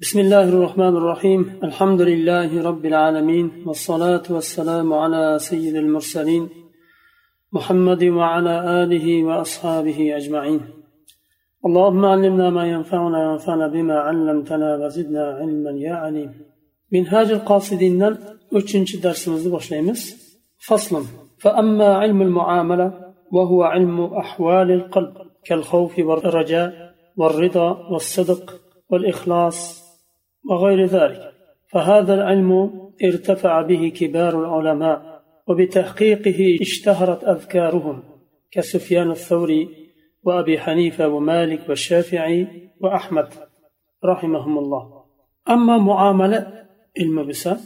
بسم الله الرحمن الرحيم الحمد لله رب العالمين والصلاة والسلام على سيد المرسلين محمد وعلى آله وأصحابه أجمعين اللهم علمنا ما ينفعنا وانفعنا بما علمتنا وزدنا علما يا عليم منهاج القاصدين وچنچ درس boshlaymiz. فصل فأما علم المعاملة وهو علم أحوال القلب كالخوف والرجاء والرضا والصدق والإخلاص وغير ذلك فهذا العلم ارتفع به كبار العلماء وبتحقيقه اشتهرت أذكارهم كسفيان الثوري وأبي حنيفة ومالك والشافعي وأحمد رحمهم الله أما معاملة المبسة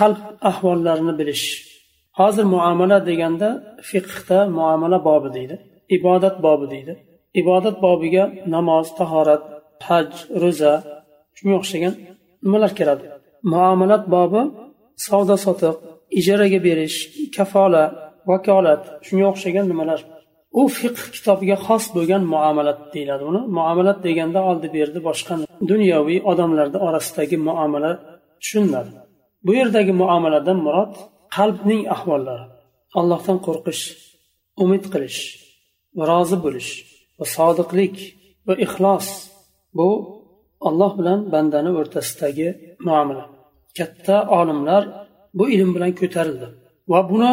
قلب أحوال لرن بلش hozir muomala deganda fiqhda muomala bobi deydi ibodat bobi deydi ibodat bobiga namoz tahorat haj ro'za shunga o'xshagan nimalar kiradi muomalat bobi savdo sotiq ijaraga berish kafola vakolat shunga o'xshagan nimalar? U fiqh kitobiga xos bo'lgan muomalat deyiladi. Buni muomalat deganda oldi berdi boshqa dunyoviy odamlarni orasidagi muomala tushuniladi bu yerdagi muomaladan murod qalbning ahvollari. Allohdan qo'rqish umid qilish va rozi bo'lish va sodiqlik va ixlos. Bu alloh bilan bandani o'rtasidagi muomala katta olimlar bu ilm bilan ko'tarildi va buni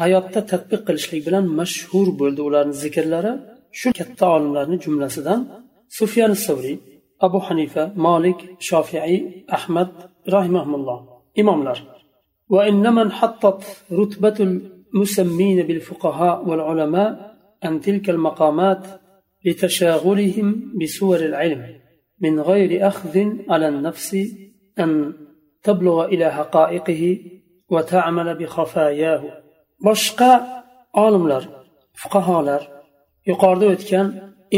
hayotda tadbiq qilishlik bilan mashhur bo'ldi ularni zikrlari shu katta olimlarni jumlasidan sufyan savriy abu hanifa molik shofiiy ahmad rahimahulloh imomlar وإنما انحطت رتبة المسمين بالفقهاء والعلماء عن تلك المقامات لتشاغلهم بسور العلم من غير أخذ على النفس أن تبلغ إلى حقائقه وتعمل بخفاياه boshqa olimlar fuqarolar yuqorida o'tgan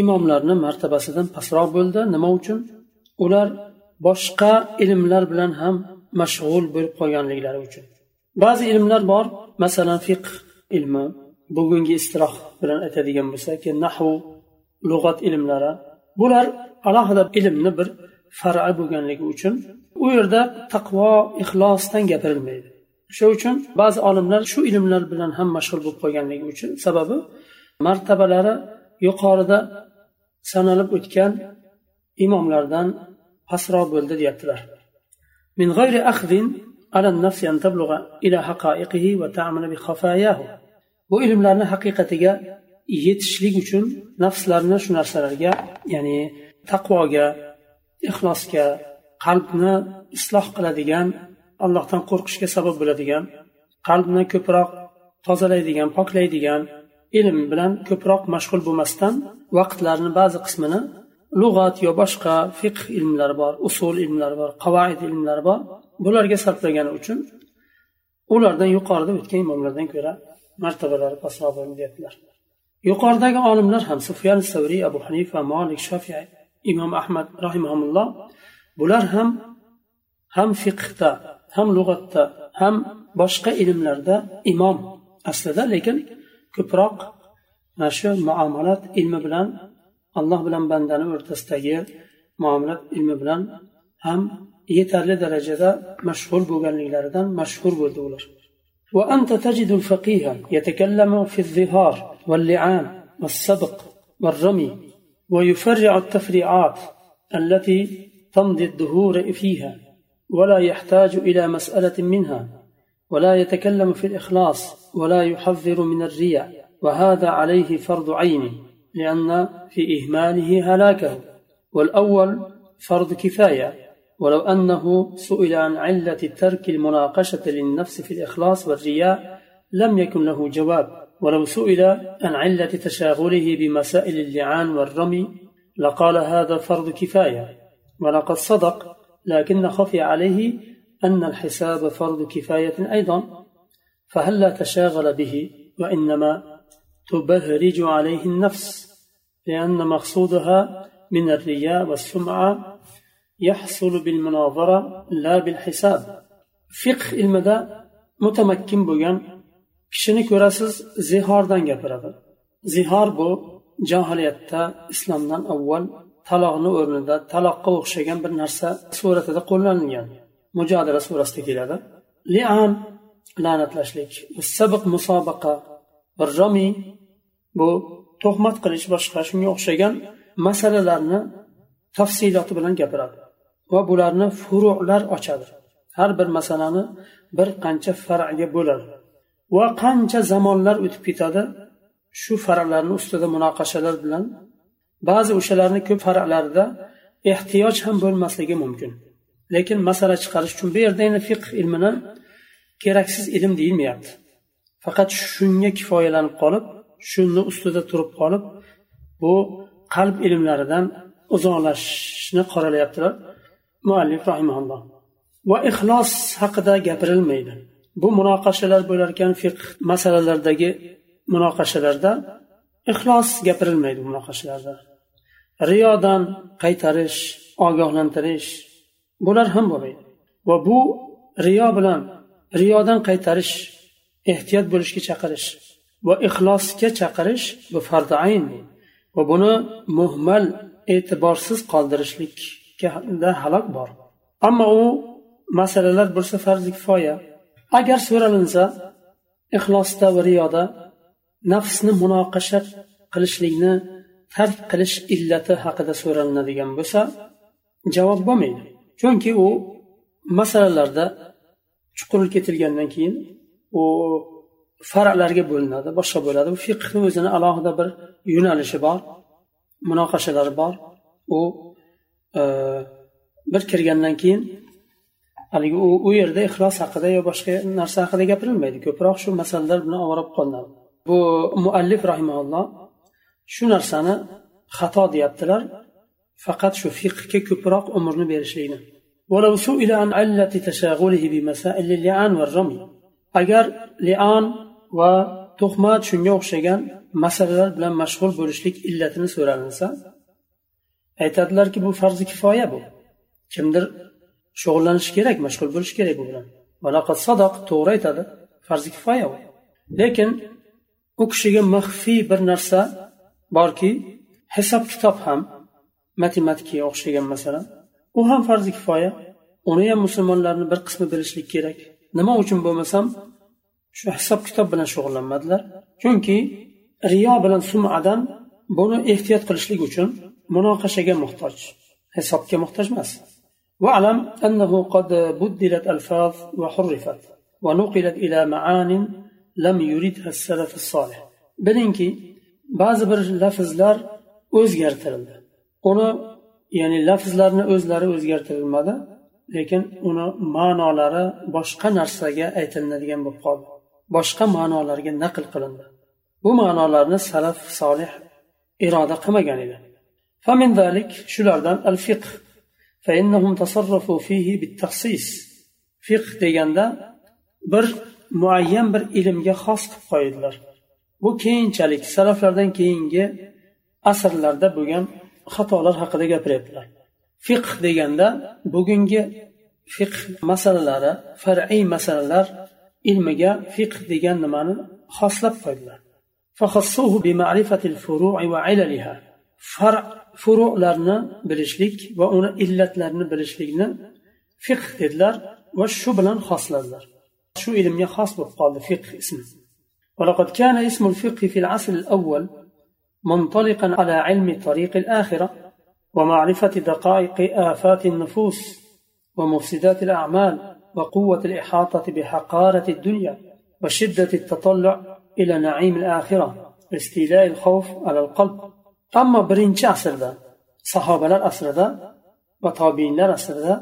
imomlarni martabasidan pastroq bo'ldi nima uchun ular boshqa ilmlar bilan ham mashg'ul bo'lib qolganliklari uchun ba'zi ilmlar bor masalan fiqh ilmi bugungi istiroh bilan aytadigan bo'lsak nahu lug'at ilmlari bular alohida ilmni bir far'i bo'lganligi uchun u yerda taqvo ixlosdan gapirilmaydi o'sha uchun ba'zi olimlar shu ilmlar bilan ham mashg'ul bo'lib qolganligi uchun sababi martabalari yuqorida sanalib o'tgan imomlardan pastroq bo'ldi deyaptilar من غير أخذ على النفس أن تبلغ إلى حقائقه وتعمل بخفاياه bu ilmlarni haqiqatiga yetishlik uchun nafslarni shu narsalarga ya'ni taqvoga ixlosga qalbni isloh qiladigan allohdan qo'rqishga sabab bo'ladigan qalbni ko'proq tozalaydigan poklaydigan ilm bilan ko'proq mashg'ul bo'lmasdan vaqtlarni ba'zi qismini lug'at yo boshqa fiqh ilmlari bor usul ilmlari bor qavaid ilmlari bor bularga sarflagani uchun ulardan yuqorida o'tgan imomlardan ko'ra martabalari pastroq deyaptilar yuqoridagi olimlar ham sufyan savriy abu hanifa molik shofiy imom ahmad rahimaulloh bular ham ham fiqhda ham lug'atda ham boshqa ilmlarda imom aslida lekin ko'proq mana shu muomalat ilmi bilan alloh bilan bandani o'rtasidagi muomalat ilmi bilan ham yetarli darajada mashg'ul bo'lganliklaridan mashhur bo'ldi ular وأنت تجد الفقيه يتكلم في الظهار واللعان والسبق والرمي ويفرع التفريعات التي تمضي الدهور فيها ولا يحتاج إلى مسألة منها ولا يتكلم في الإخلاص ولا يحذر من الرياء وهذا عليه فرض عين لأن في إهماله هلاكه والأول فرض كفاية ولو أنه سئل عن علة ترك المناقشة للنفس في الإخلاص والرياء لم يكن له جواب. ولو سئل عن علة تشاغله بمسائل اللعان والرمي لقال هذا فرض كفاية ولقد صدق لكن خفي عليه أن الحساب فرض كفاية أيضا فهلا تشاغل به؟ وإنما تبهرج عليه النفس لأن مقصودها من الرياء والسمعة يحصل بالمناظرة لا بالحساب. فقه المدى متمكن بوغان kishini ko'rasiz zihordan gapiradi. Zihor bu johiliyatda islomdan avval taloqni o'rnida taloqqa o'xshagan bir narsa suratida qo'llanilgan. Mujodara surasida keladi. Lian la'natlashlik. Sabiq musobaqa. Romi bu tuhmat qilish boshqa shunga o'xshagan masalalarni tafsiloti bilan gapiradi. Va bularni furular ochadi. Har bir masalani bir qancha farga bo'ladi. Va qancha zamonlar o'tib ketadi? Shu farqlarni ustida munoqashalar bilan. Ba'zi o'shalarni ko'p farqlarida ehtiyoj ham bo'lmasligi mumkin. Lekin masala chiqarish uchun bu yerda endi fiqh ilmini keraksiz ilm deyilmayapti. Faqat shunga kifoyalanib qolib shuni ustida turib qolib bu qalb ilmlaridan uzoqlashishni qoralayaptilar muallif rahimaulloh va ixlos haqida gapirilmaydi. Bu munoqashalar bo'lar ekan fiqh masalalardagi munoqashalarda ixlos gapirilmaydi munoqashalarda riyodan qaytarish ogohlantirish bular ham bo'lmaydi. Va bu riyo bilan riyodan qaytarish ehtiyot bo'lishga chaqirish va ixlosga chaqirish bu fardi ayn. Va buni muhmal e'tiborsiz qoldirishlikda halok bor. Ammo u masalalar bo'lsa farzi kifoya. Agar so'ralinsa ixlosda va riyoda nafsni munoqasha qilishlikni tark qilish illati haqida so'ralinadigan bo'lsa javob bo'lmaydi. Chunki u masalalarda chuqur ketilgandan keyin u farqlarga bo'linadi boshqa bo'ladi. U o'zini alohida bir yo'nalishi bor munoqashalari bor. U e, bir kirgandan keyin haligi u u yerda ixlos haqida yo boshqa narsa haqida gapirilmaydi. Ko'proq shu masalalar bilan oborib qolinadi bu muallif rahimaulloh shu narsani xato deyaptilar faqat shu fiqhga ko'proq umrni berishlikni. Agar lian va tuhmat shunga o'xshagan masalalar bilan mashg'ul bo'lishlik illatini so'ralinsa aytadilarki bu farzi kifoya bu. Kimdir shug'ullanishi kerak mashg'ul bo'lish kerak bu bilan. Sadaq to'g'ri aytadi. Farzi kifoya u. Lekin u kishiga maxfiy bir narsa borki hisob kitob ham matematikaga o'xshagan masalan u ham farzi kifoya. Uni ham musulmonlarni bir qismi bilishlik kerak. Nima uchun bo'lmasam shu hisob kitob bilan shug'ullanmadilar chunki riyo bilan sumadan buni ehtiyot qilishlik uchun munoqashaga muhtoj hisobga muhtoj emas. واعلم أنه قد بدلت ألفاظ وحرفت ونقلت إلى معان لم يردها السلف الصالح bilingki ba'zi bir lafzlar o'zgartirildi uni ya'ni lafzlarni o'zlari o'zgartirilmadi lekin uni ma'nolari boshqa narsaga aytilinadigan bo'lib qoldi boshqa ma'nolarga naql qilindi bu ma'nolarni salaf solih iroda qilmagan edi فمن ذلك shulardan al fiqh فإنهم تصرفوا فيه بالتخصيص fiqh deganda bir muayyan bir ilmga xos qilib qo'ydilar bu keyinchalik salaflardan keyingi asrlarda bo'lgan xatolar haqida gapiryaptilar fiqh deganda bugungi fiqh masalalari far'iy masalalar ilmiga fiqh degan nimani xoslab qo'ydilar far furularni bilishlik va uni illatlarini bilishlikni fiqh dedilar va shu bilan xosladilar shu ilmga xos bo'lib qoldi fiqh ismi. ولقد كان اسم الفقه في العصر الأول منطلقا على علم طريق الآخرة ومعرفة دقائق آفات النفوس ومفسدات الأعمال وقوة الإحاطة بحقارة الدنيا وشدة التطلع إلى نعيم الآخرة واستيلاء الخوف على القلب ammo birinchi asrda sahobalar asrida va tobiinlar asrida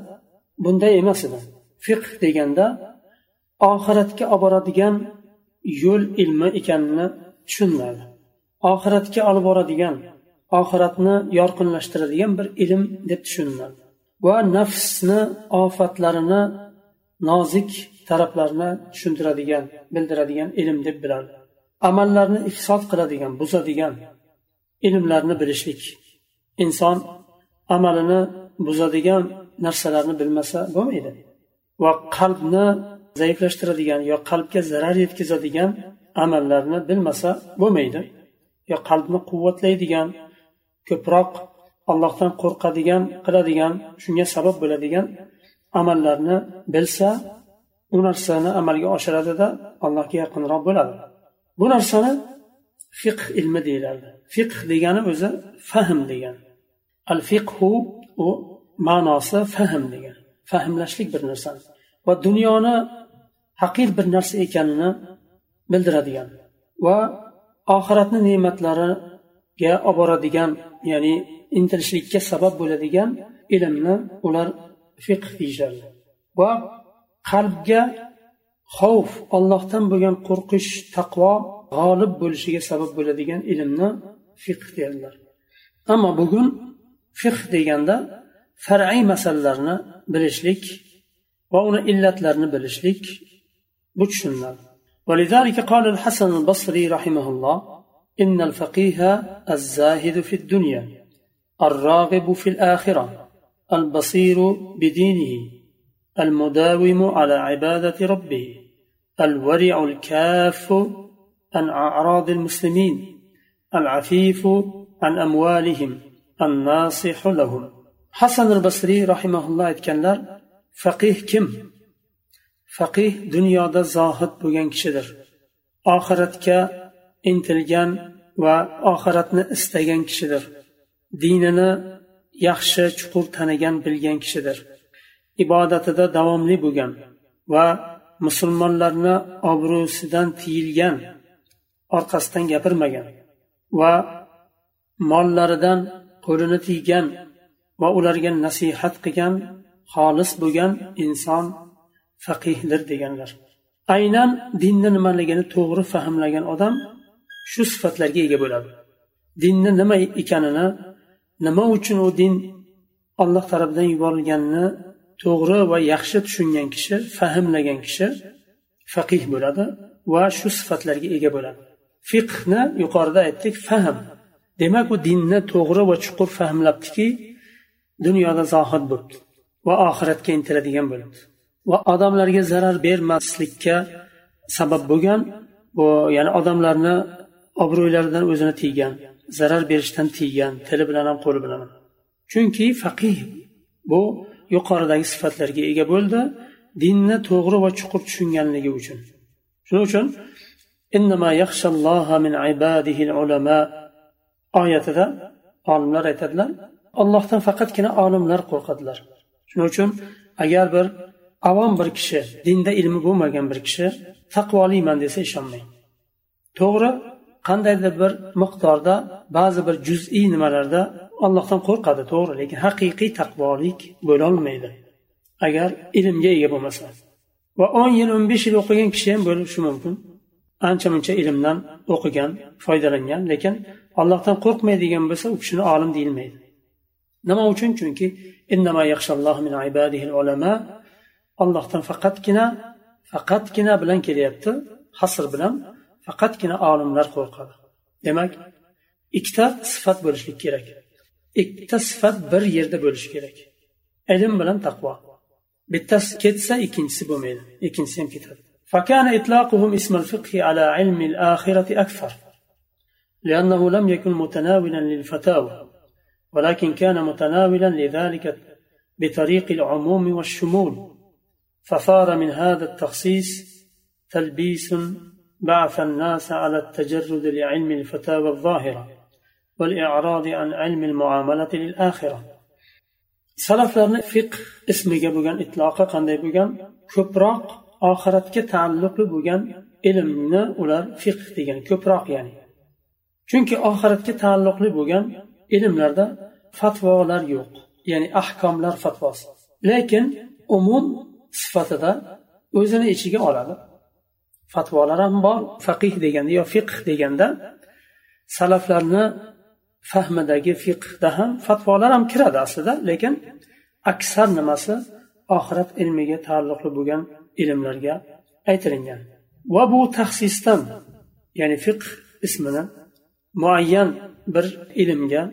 bunday emas edi. Fiqh deganda oxiratga olib boradigan yo'l ilmi ekanini tushuniladi oxiratga olib boradigan oxiratni yorqinlashtiradigan bir ilm deb tushuniladi va nafsni ofatlarini nozik taraflarini tushuntiradigan bildiradigan ilm deb biladi. Amallarni ifsod qiladigan buzadigan ilmlarni bilishlik. Inson amalini buzadigan narsalarni bilmasa bo'lmaydi. Va qalbni zaiflashtiradigan yo qalbga zarar yetkazadigan amallarni bilmasa bo'lmaydi. Yo qalbni quvvatlaydigan ko'proq allohdan qo'rqadigan qiladigan shunga sabab bo'ladigan amallarni bilsa u narsani amalga oshiradida allohga yaqinroq bo'ladi. Bu narsani fiqh ilmi deyiladi. Fiqh degani o'zi fahm degani. Al fiqhu u ma'nosi fahm degani. Fahmlashlik bir narsani. Va dunyoni haqir bir narsa ekanini bildiradigan va oxiratni ne'matlariga olib boradigan ya'ni intilishlikka sabab bo'ladigan ilmni ular fiqh deyishadi. Va qalbga xavf ollohdan bo'lgan qo'rqish taqvo g'olib bo'lishiga sabab bo'ladigan ilmni fiqh deydilar ammo bugun fiqh deganda far'iy masalalarni bilishlik va uni illatlarini bilishlik bu tushuniladi ولذلك قال الحسن البصري رحمه الله إن الفقيه الزاهد في الدنيا الراغب في الآخرة البصير بدينه المداوم على عبادة ربه الورع الكاف عن أعراض المسلمين العفيف عن أموالهم الناصح لهم حسن البصري رحمه الله aytganlar faqih kim faqih dunyoda zohid bo'lgan kishidir oxiratga intilgan va oxiratni istagan kishidir dinini yaxshi chuqur tanigan bilgan kishidir ibodatida davomli bo'lgan va musulmonlarni obro'sidan tiyilgan orqasidan gapirmagan va mollaridan qo'lini tiygan va ularga nasihat qilgan xolis bo'lgan inson faqihdir deganlar. Aynan dinni nimaligini to'g'ri fahmlagan odam shu sifatlarga ega bo'ladi. Dinni nima ekanini nima uchun u din alloh tarafidan yuborilganini to'g'ri va yaxshi tushungan kishi fahmlagan kishi faqih bo'ladi va shu sifatlarga ega bo'ladi. Fiqhni yuqorida aytdik fahm. Demak u dinni to'g'ri va chuqur fahmlabdiki dunyoda zohid bo'libdi va oxiratga intiladigan bo'libdi. Va odamlarga zarar bermaslikka sabab bo'lgan bu ya'ni odamlarni obro'ylaridan o'zini tiygan zarar berishdan tiygan tili bilan ham qo'li bilan ham. Chunki faqih bu yuqoridagi sifatlarga ega bo'ldi dinni to'g'ri va chuqur tushunganligi uchun. Shuning uchun oyatida olimlar aytadilar ollohdan faqatgina olimlar qo'rqadilar. Shuning uchun agar bir avom bir kishi dinda ilmi bo'lmagan bir kishi taqvoliman desa ishonmang. To'g'ri qandaydir bir miqdorda ba'zi bir juz'iy nimalarda allohdan qo'rqadi to'g'ri lekin haqiqiy taqvolik bo'lolmaydi agar ilmga ega bo'lmasa. Va o'n yil o'n besh yil o'qigan kishi ham bo'lishi mumkin. Ancha muncha ilmdan o'qigan foydalangan lekin allohdan qo'rqmaydigan bo'lsa u kishini olim deyilmaydi. Nima uchun? Chunki allohdan faqatgina faqatgina bilan kelyapti hasr bilan faqatgina olimlar qo'rqadi. Demak ikkita sifat bo'lishlik kerak. Ikkita sifat bir yerda bo'lishi kerak. Ilm bilan taqvo. Bittasi ketsa ikkinchisi bo'lmaydi. Ikkinchisi ham ketadi. فكان إطلاقهم اسم الفقه على علم الآخرة أكثر لأنه لم يكن متناولا للفتاوى ولكن كان متناولا لذلك بطريق العموم والشمول فصار من هذا التخصيص تلبيس بعث الناس على التجرد لعلم الفتاوى الظاهرة والإعراض عن علم المعاملة للآخرة. salaflarni fiqh ismiga bo'lgan itloqi qanday bo'lgan ko'proq oxiratga taalluqli bo'lgan ilmni ular fiqh degan ko'proq ya'ni. Chunki oxiratga taalluqli bo'lgan ilmlarda fatvolar yo'q ya'ni ahkomlar fatvosi. Lekin umum sifatida o'zini ichiga oladi. Fatvolar ham bor faqih deganda yo fiqh deganda salaflarni fahmidagi fiqhda ham fatvolar ham kiradi aslida lekin aksar nimasi oxirat ilmiga taalluqli bo'lgan ilmlarga aytilingan. Va bu taxsisdan ya'ni fiqh ismini muayyan bir ilmga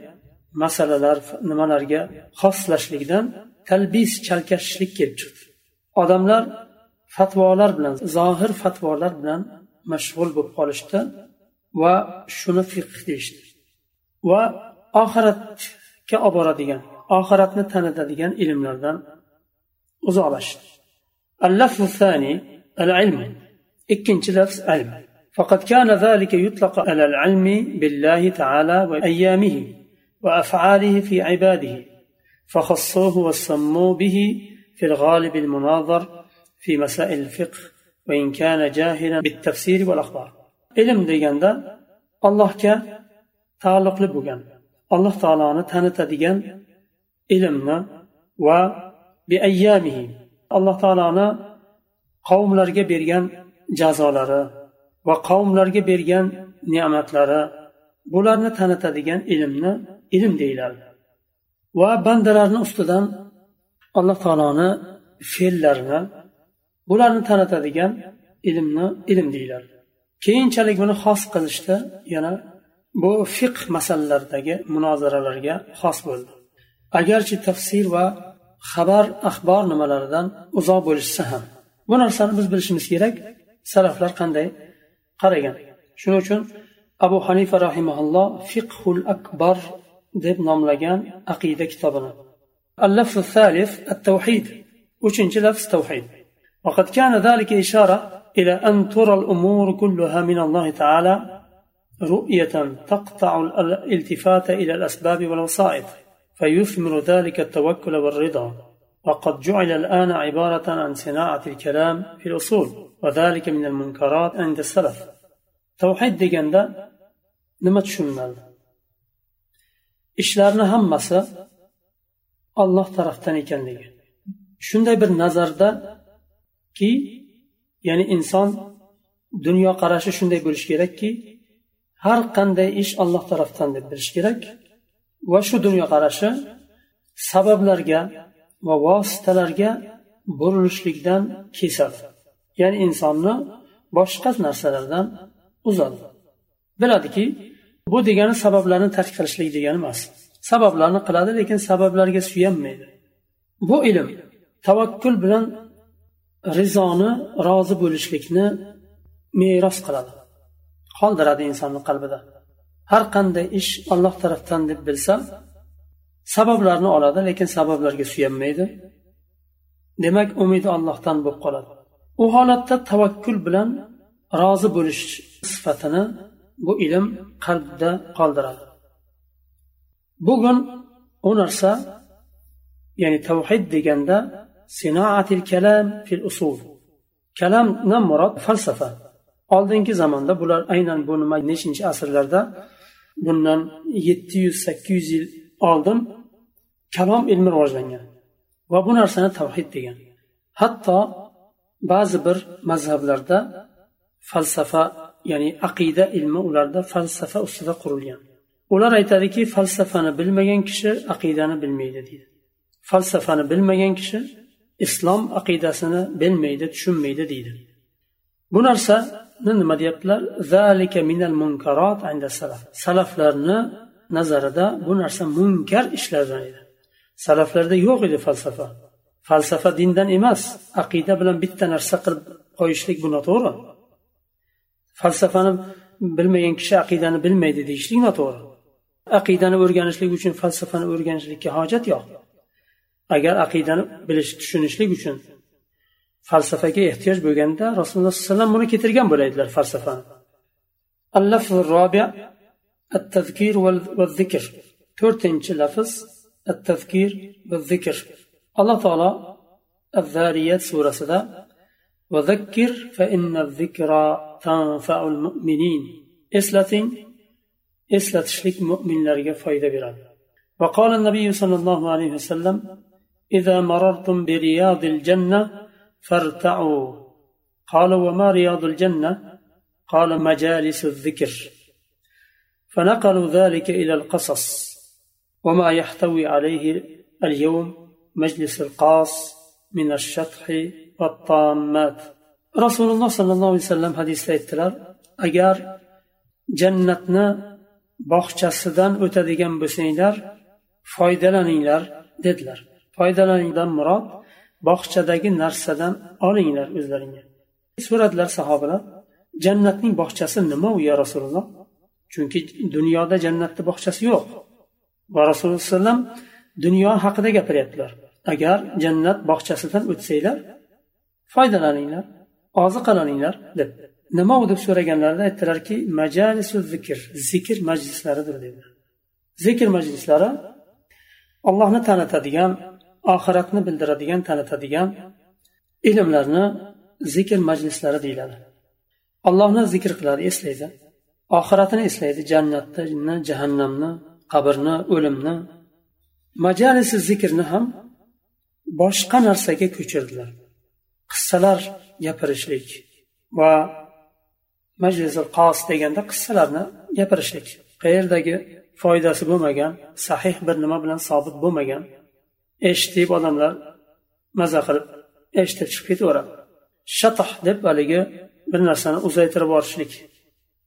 masalalar nimalarga xoslashlikdan talbis chalkashishlik kelib chiqdi. Odamlar fatvolar bilan zohir fatvolar bilan mashg'ul bo'lib qolishdi va shuni fiqh deyishdi. Va oxiratga olib boradigan oxiratni tanitadigan ilmlardan uzoqlashdi. اللفظ الثاني العلم. ikkinchi lafz ilm فقد كان ذلك يطلق على العلم بالله تعالى وأيامه وأفعاله في عباده فخصوه وسموه به في الغالب المناظر في مسائل الفقه وإن كان جاهلا بالتفسير والأخبار. علم ديگanda allohga taalluqli bo'lgan alloh taoloni tanitadigan ilmni va biayyamihi alloh taoloni qavmlarga bergan jazolari va qavmlarga bergan ne'matlari bularni tanitadigan ilmni ilm deyiladi. Va bandalarni ustidan alloh taoloni fe'llarini bularni tanitadigan ilmni ilm deyiladi. Keyinchalik buni xos qilishda yana bu fiqh masalalaridagi munozaralarga xos bo'ldi. Agarchi tafsir va xabar axbor nimalaridan uzoq bo'lishsa ham bu narsani biz bilishimiz kerak salaflar qanday qaragan shuning uchun abu hanifa rahimaulloh fiqhul akbar deb nomlagan aqida kitobini اللفظ الثالث التوحيد وشنج لفظ توحيد وقد كان ذلك إشارة إلى أن ترى الأمور كلها من الله تعالى رؤية تقطع الالتفات إلى الأسباب والوسائط فيثمر ذلك التوكل والرضا وقد جعل الآن عبارة عن صناعة الكلام في الأصول وذلك من المنكرات عند السلف توحيد deganda nima tushuniladi ishlarni hammasi olloh tarafdan ekanligi shunday bir nazardaki ya'ni inson dunyoqarashi shunday bo'lishi kerakki har qanday ish olloh tarafdan deb bilish kerak va shu dunyoqarashi sabablarga va vositalarga burilishlikdan kesadi. Ya'ni insonni boshqa narsalardan uzadi. Biladiki bu degani sabablarni tark qilishlik degani emas. Sabablarni qiladi lekin sabablarga suyanmaydi. Bu ilm tavakkul bilan rizoni rozi bo'lishlikni meros qiladi. Qoldiradi insonni qalbida. Har qanday ish olloh tarafdan deb bilsa sabablarni oladi lekin sabablarga suyanmaydi. Demak umidi ollohdan bo'lib qoladi. U holatda tavakkul bilan rozi bo'lish sifatini bu ilm qalbda qoldiradi. Bugun u narsa ya'ni tavhid deganda sinoatil kalam fil usul. Kalamdan murod falsafa. Oldingi zamonda bular aynan bu nima nechinchi asrlarda bundan yetti yuz sakkiz yuz yil oldin kalom ilmi rivojlangan va bu narsani tavhid degan. Hatto ba'zi bir mazhablarda falsafa ya'ni aqida ilmi ularda falsafa ustida qurilgan. Ular aytadiki falsafani bilmagan kishi aqidani bilmaydi deydi. Falsafani bilmagan kishi islom aqidasini bilmaydi tushunmaydi deydi. Bu narsa nima deyaptilar? Zalika minal munkarot salaf. Salaflarni nazarida bu narsa munkar ishlardan edi. Salaflarda yo'q edi falsafa. Falsafa dindan emas aqida bilan bitta narsa qilib qo'yishlik bu noto'g'ri. Falsafani bilmagan kishi aqidani bilmaydi deyishlik noto'g'ri. Aqidani o'rganishlik uchun falsafani o'rganishlikka hojat yo'q. Agar aqidani bilish tushunishlik uchun falsafaga ehtiyoj bo'lganda rasululloh sallallohu alayhi vasallam buni keltirgan bo'laydilar falsafani التذكير والذكر to'rtinchi lafz التذكير والذكر alloh taolo الذاريات surasida وذكر فإن الذكرى تنفع المؤمنين eslating eslatishlik mo'minlarga foyda beradi وقال النبي صلى الله عليه وسلم إذا مررتم برياض الجنة فارتعوا. قال وما رياض الجنة؟ قال مجالس الذكر. فنقلوا ذلك إلى القصص. وما يحتوي عليه اليوم مجلس القاص من الشطح والطامات. رسول الله صلى الله عليه وسلم حديث aytdilar agar jannatni bog'chasidan o'tadigan bo'lsanglar foydalaninglar dedilar. foydalaningdan murod bog'chadagi narsadan olinglar o'zlaringga. So'radilar sahobalar? Jannatning bog'chasi nima u ya rasululloh? Chunki dunyoda jannatni bog'chasi yo'q. Va rasululloh alayhi vasallam dunyo haqida gapiryaptilar. Agar jannat bog'chasidan o'tsanglar foydalaninglar oziqalaninglar deb. Nima u deb so'raganlarida aytdilarki majalisu zikr zikr majlislaridir dedilar. Zikr majlislari allohni tanitadigan oxiratni bildiradigan tanitadigan ilmlarni zikr majlislari deyiladi. Allohni zikr qiladi eslaydi. Oxiratini eslaydi jannatni jahannamni qabrni o'limni. Majalisi zikrni ham boshqa narsaga ko'chirdilar. Qissalar gapirishlik va majlisul qos deganda qissalarni gapirishlik. Qayerdagi foydasi bo'lmagan sahih bir nima bilan sobit bo'lmagan eshitib odamlar maza qilib eshitib chiqib ketaveradi shatoh deb haligi bir narsani uzaytirib yuborishlik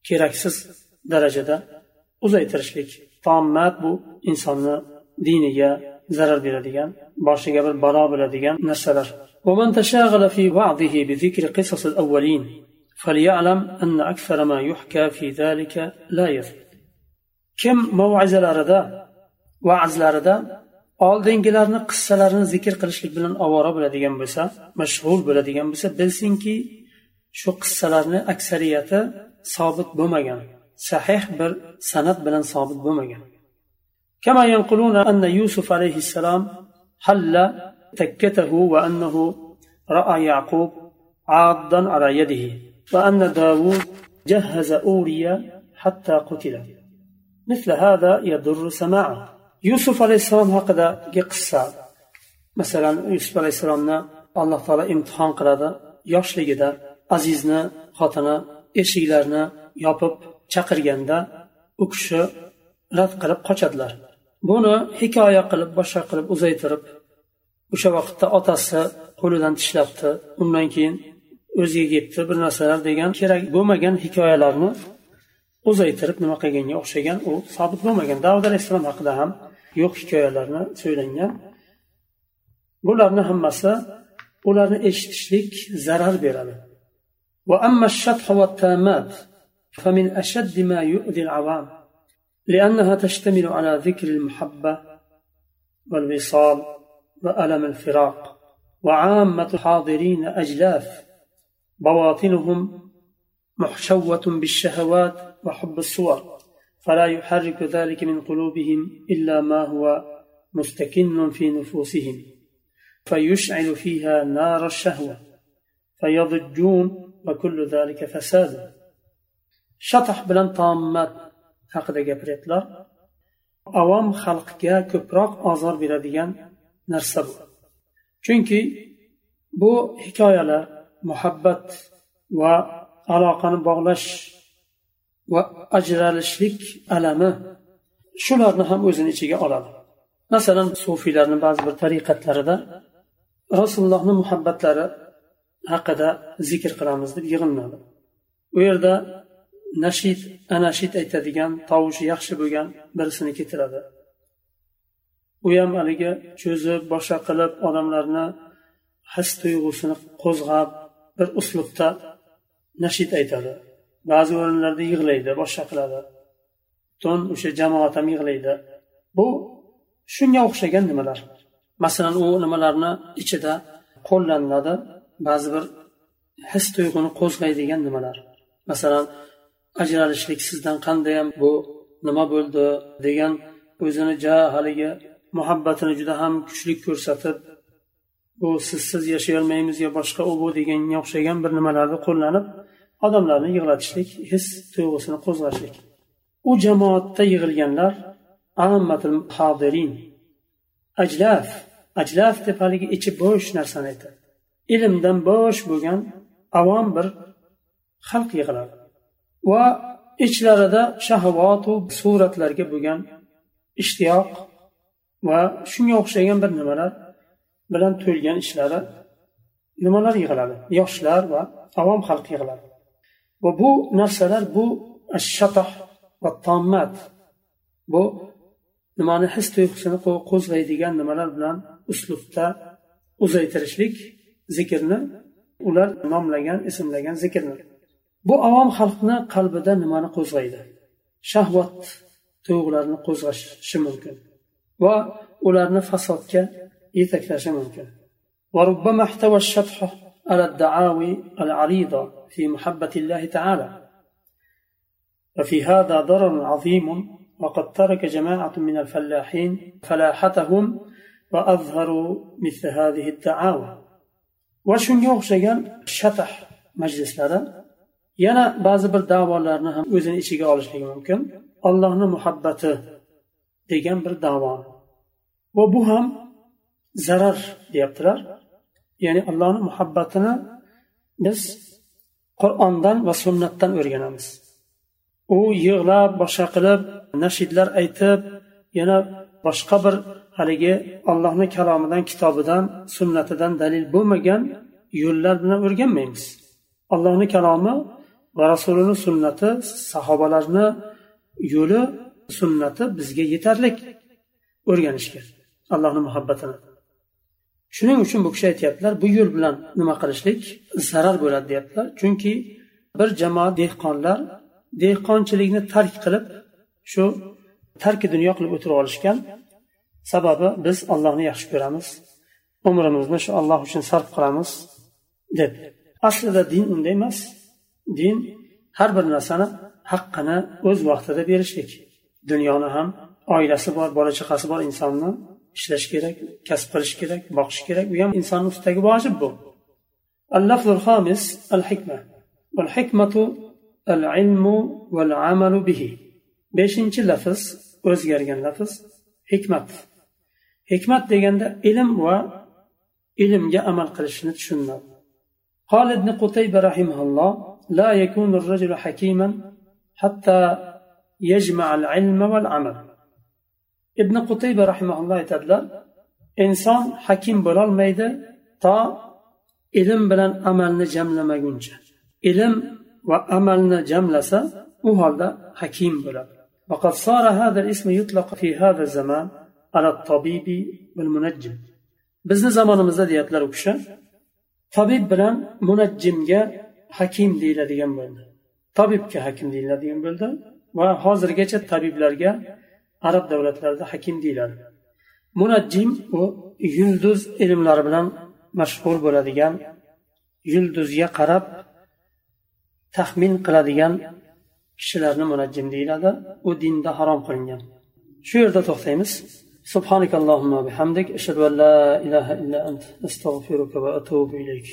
keraksiz darajada uzaytirishlik tommat bu insonni diniga zarar beradigan boshiga bir balo bo'ladigan narsalar ومن تشاغل في وعظه بذكر قصص الأولين فليعلم أن أكثر ما يحكى في ذلك لا يثبت kim mav'izalarida va'zlarida oldingilarni qissalarini zikr qilishlik bilan ovora bo'ladigan bo'lsa mashg'ul bo'ladigan bo'lsa bilsinki shu qissalarni aksariyati sobit bo'lmagan sahih bir san'at bilan sobit bo'lmagan كما ينقلون أن يوسف عليه السلام حل تكته وأنه رأى يعقوب عاضا على يده وأن داود جهز أوريا حتى قتل مثل هذا يضر سماعه yusuf alayhissalom haqidagi qissa. Masalan yusuf alayhissalomni alloh taolo imtihon qiladi. Yoshligida azizni xotini eshiklarni yopib chaqirganda u kishi rad qilib qochadilar. Buni hikoya qilib boshqa qilib uzaytirib o'sha vaqtda otasi qo'lidan tishlabdi. Undan keyin o'ziga kelibdi bir narsalar degan kerak bo'lmagan hikoyalarni uzaytirib nima qilganga o'xshagan u sobit bo'lmagan. Davud alayhissalom haqida ham yo'q hikoyalarni so'ylangan bularni hammasi ularni eshitishlik zarar beradi وأما الشطح والتامات فمن أشد ما يؤذي العوام لأنها تشتمل على ذكر المحبة والوصال وألم الفراق وعامة الحاضرين أجلاف بواطنهم محشوة بالشهوات وحب الصور فلا يحرك ذلك من قلوبهم إلا ما هو مستكن في نفوسهم فيشعل فيها نار الشهوة فيضجون وكل ذلك فساد شطح بلن طامات haqida gapiryaptilar avom xalqga ko'proq ozor beradigan narsa bu chunki bu hikoyalar muhabbat va aloqani bog'lash va ajralishlik alami shularni ham o'zini ichiga oladi. Masalan sufiylarni ba'zi bir tariqatlarida rasulullohni muhabbatlari haqida zikr qilamiz deb yig'inadi u yerda nashid anashid aytadigan tovushi yaxshi bo'lgan birisini keltiradi. U ham haligi cho'zib boshqa qilib odamlarni his tuyg'usini qo'zg'ab bir uslubda nashid aytadi. Ba'zi o'rinlarda yig'laydi boshqa qiladi. Butun o'sha jamoat ham yig'laydi. Bu shunga o'xshagan nimalar? Masalan u nimalarni ichida qo'llaniladi ba'zi bir his tuyg'uni qo'zg'aydigan nimalar. Masalan ajralishlik sizdan qandayyam bu nima bo'ldi degan o'zini ja haligi muhabbatini juda ham kuchli ko'rsatib bu sizsiz yashayolmaymiz yo boshqa u bu deganga o'xshagan bir nimalarni qo'llanib odamlarni yig'latishlik his tuyg'usini qo'zg'ashlik. U jamoatda yig'ilganlar hodirin ajlaf ajlaf deb haligi ichi bo'sh narsani aytadi. Ilmdan bo'sh bo'lgan avom bir xalq yig'iladi. Va ichlarida shahavatu suratlarga bo'lgan ishtiyoq va shunga o'xshagan bir nimalar bilan to'lgan ishlari nimalar yig'iladi? Yoshlar va avom xalq yig'iladi. va bu narsalar bu shatoh va tommat bu nimani his tuyg'usini qo'zg'aydigan nimalar bilan uslubda uzaytirishlik zikrni ular nomlagan ismlagan zikrni bu avom xalqni qalbida nimani qo'zg'aydi? Shahvat tuyg'ularini qo'zg'ashi mumkin va ularni fasodga yetaklashi mumkin. على الدعاوي العريضة في محبة الله تعالى. وفي هذا ضرر عظيم وقد ترك جماعة من الفلاحين فلاحتهم وأظهروا مثل هذه الدعاوى. وشن يغشيا شفح مجلس هذا ينا بعض الدعوة لأنها وزن إشي قال قالشي ممكن الله محبة ديجان بالدعوة وبهم زرر يبتلر ya'ni allohni muhabbatini biz qur'ondan va sunnatdan o'rganamiz. U yig'lab boshqa qilib nashidlar aytib yana boshqa bir haligi allohni kalomidan kitobidan sunnatidan dalil bo'lmagan yo'llar bilan o'rganmaymiz. Allohni kalomi va rasulini sunnati sahobalarni yo'li sunnati bizga yetarlik o'rganishga allohni muhabbatini. Shuning uchun bu kishi aytyaptilar bu yo'l bilan nima qilishlik zarar bo'ladi deyaptilar. Chunki bir jamoa dehqonlar dehqonchilikni tark qilib shu tarki dunyo qilib o'tirib olishgan sababi biz allohni yaxshi ko'ramiz umrimizni shu alloh uchun sarf qilamiz deb. Aslida din unday emas. Din har bir narsani haqqini o'z vaqtida berishlik. Dunyoni ham oilasi bor bola chaqasi bor insonni ishlash kerak kasb qilish kerak boqish kerak bu ham insonni ustidagi vojib bu اللفظ الخامس الحكمة والحكمة العلم والعمل به beshinchi lafz o'zgargan lafz hikmat hikmat deganda ilm va ilmga amal qilishni tushunadi قال ابن قتيبة رحمه الله لا يكون الرجل حكيما حتى يجمع العلم والعمل ابن قتيبة رحمه الله aytadilar inson hakim bo'lolmaydi to ilm bilan amalni jamlamaguncha ilm va amalni jamlasa u holda hakim bo'ladi وقد صار هذا الاسم يطلق في هذا الزمان على الطبيب والمنجم bizni zamonimizda deyaptilar u kishi tabib bilan munajjimga hakim deyiladigan bo'ldi tabibga hakim deyiladigan bo'ldi va hozirgacha tabiblarga arab davlatlarida hakim deyiladi munajjim u yulduz ilmlari bilan mashg'ul bo'ladigan yulduzga qarab taxmin qiladigan kishilarni munajjim deyiladi u dinda harom qilingan shu yerda to'xtaymiz سبحانك اللهم وبحمدك أشهد أن لا إله إلا أنت أستغفرك وأتوب إليك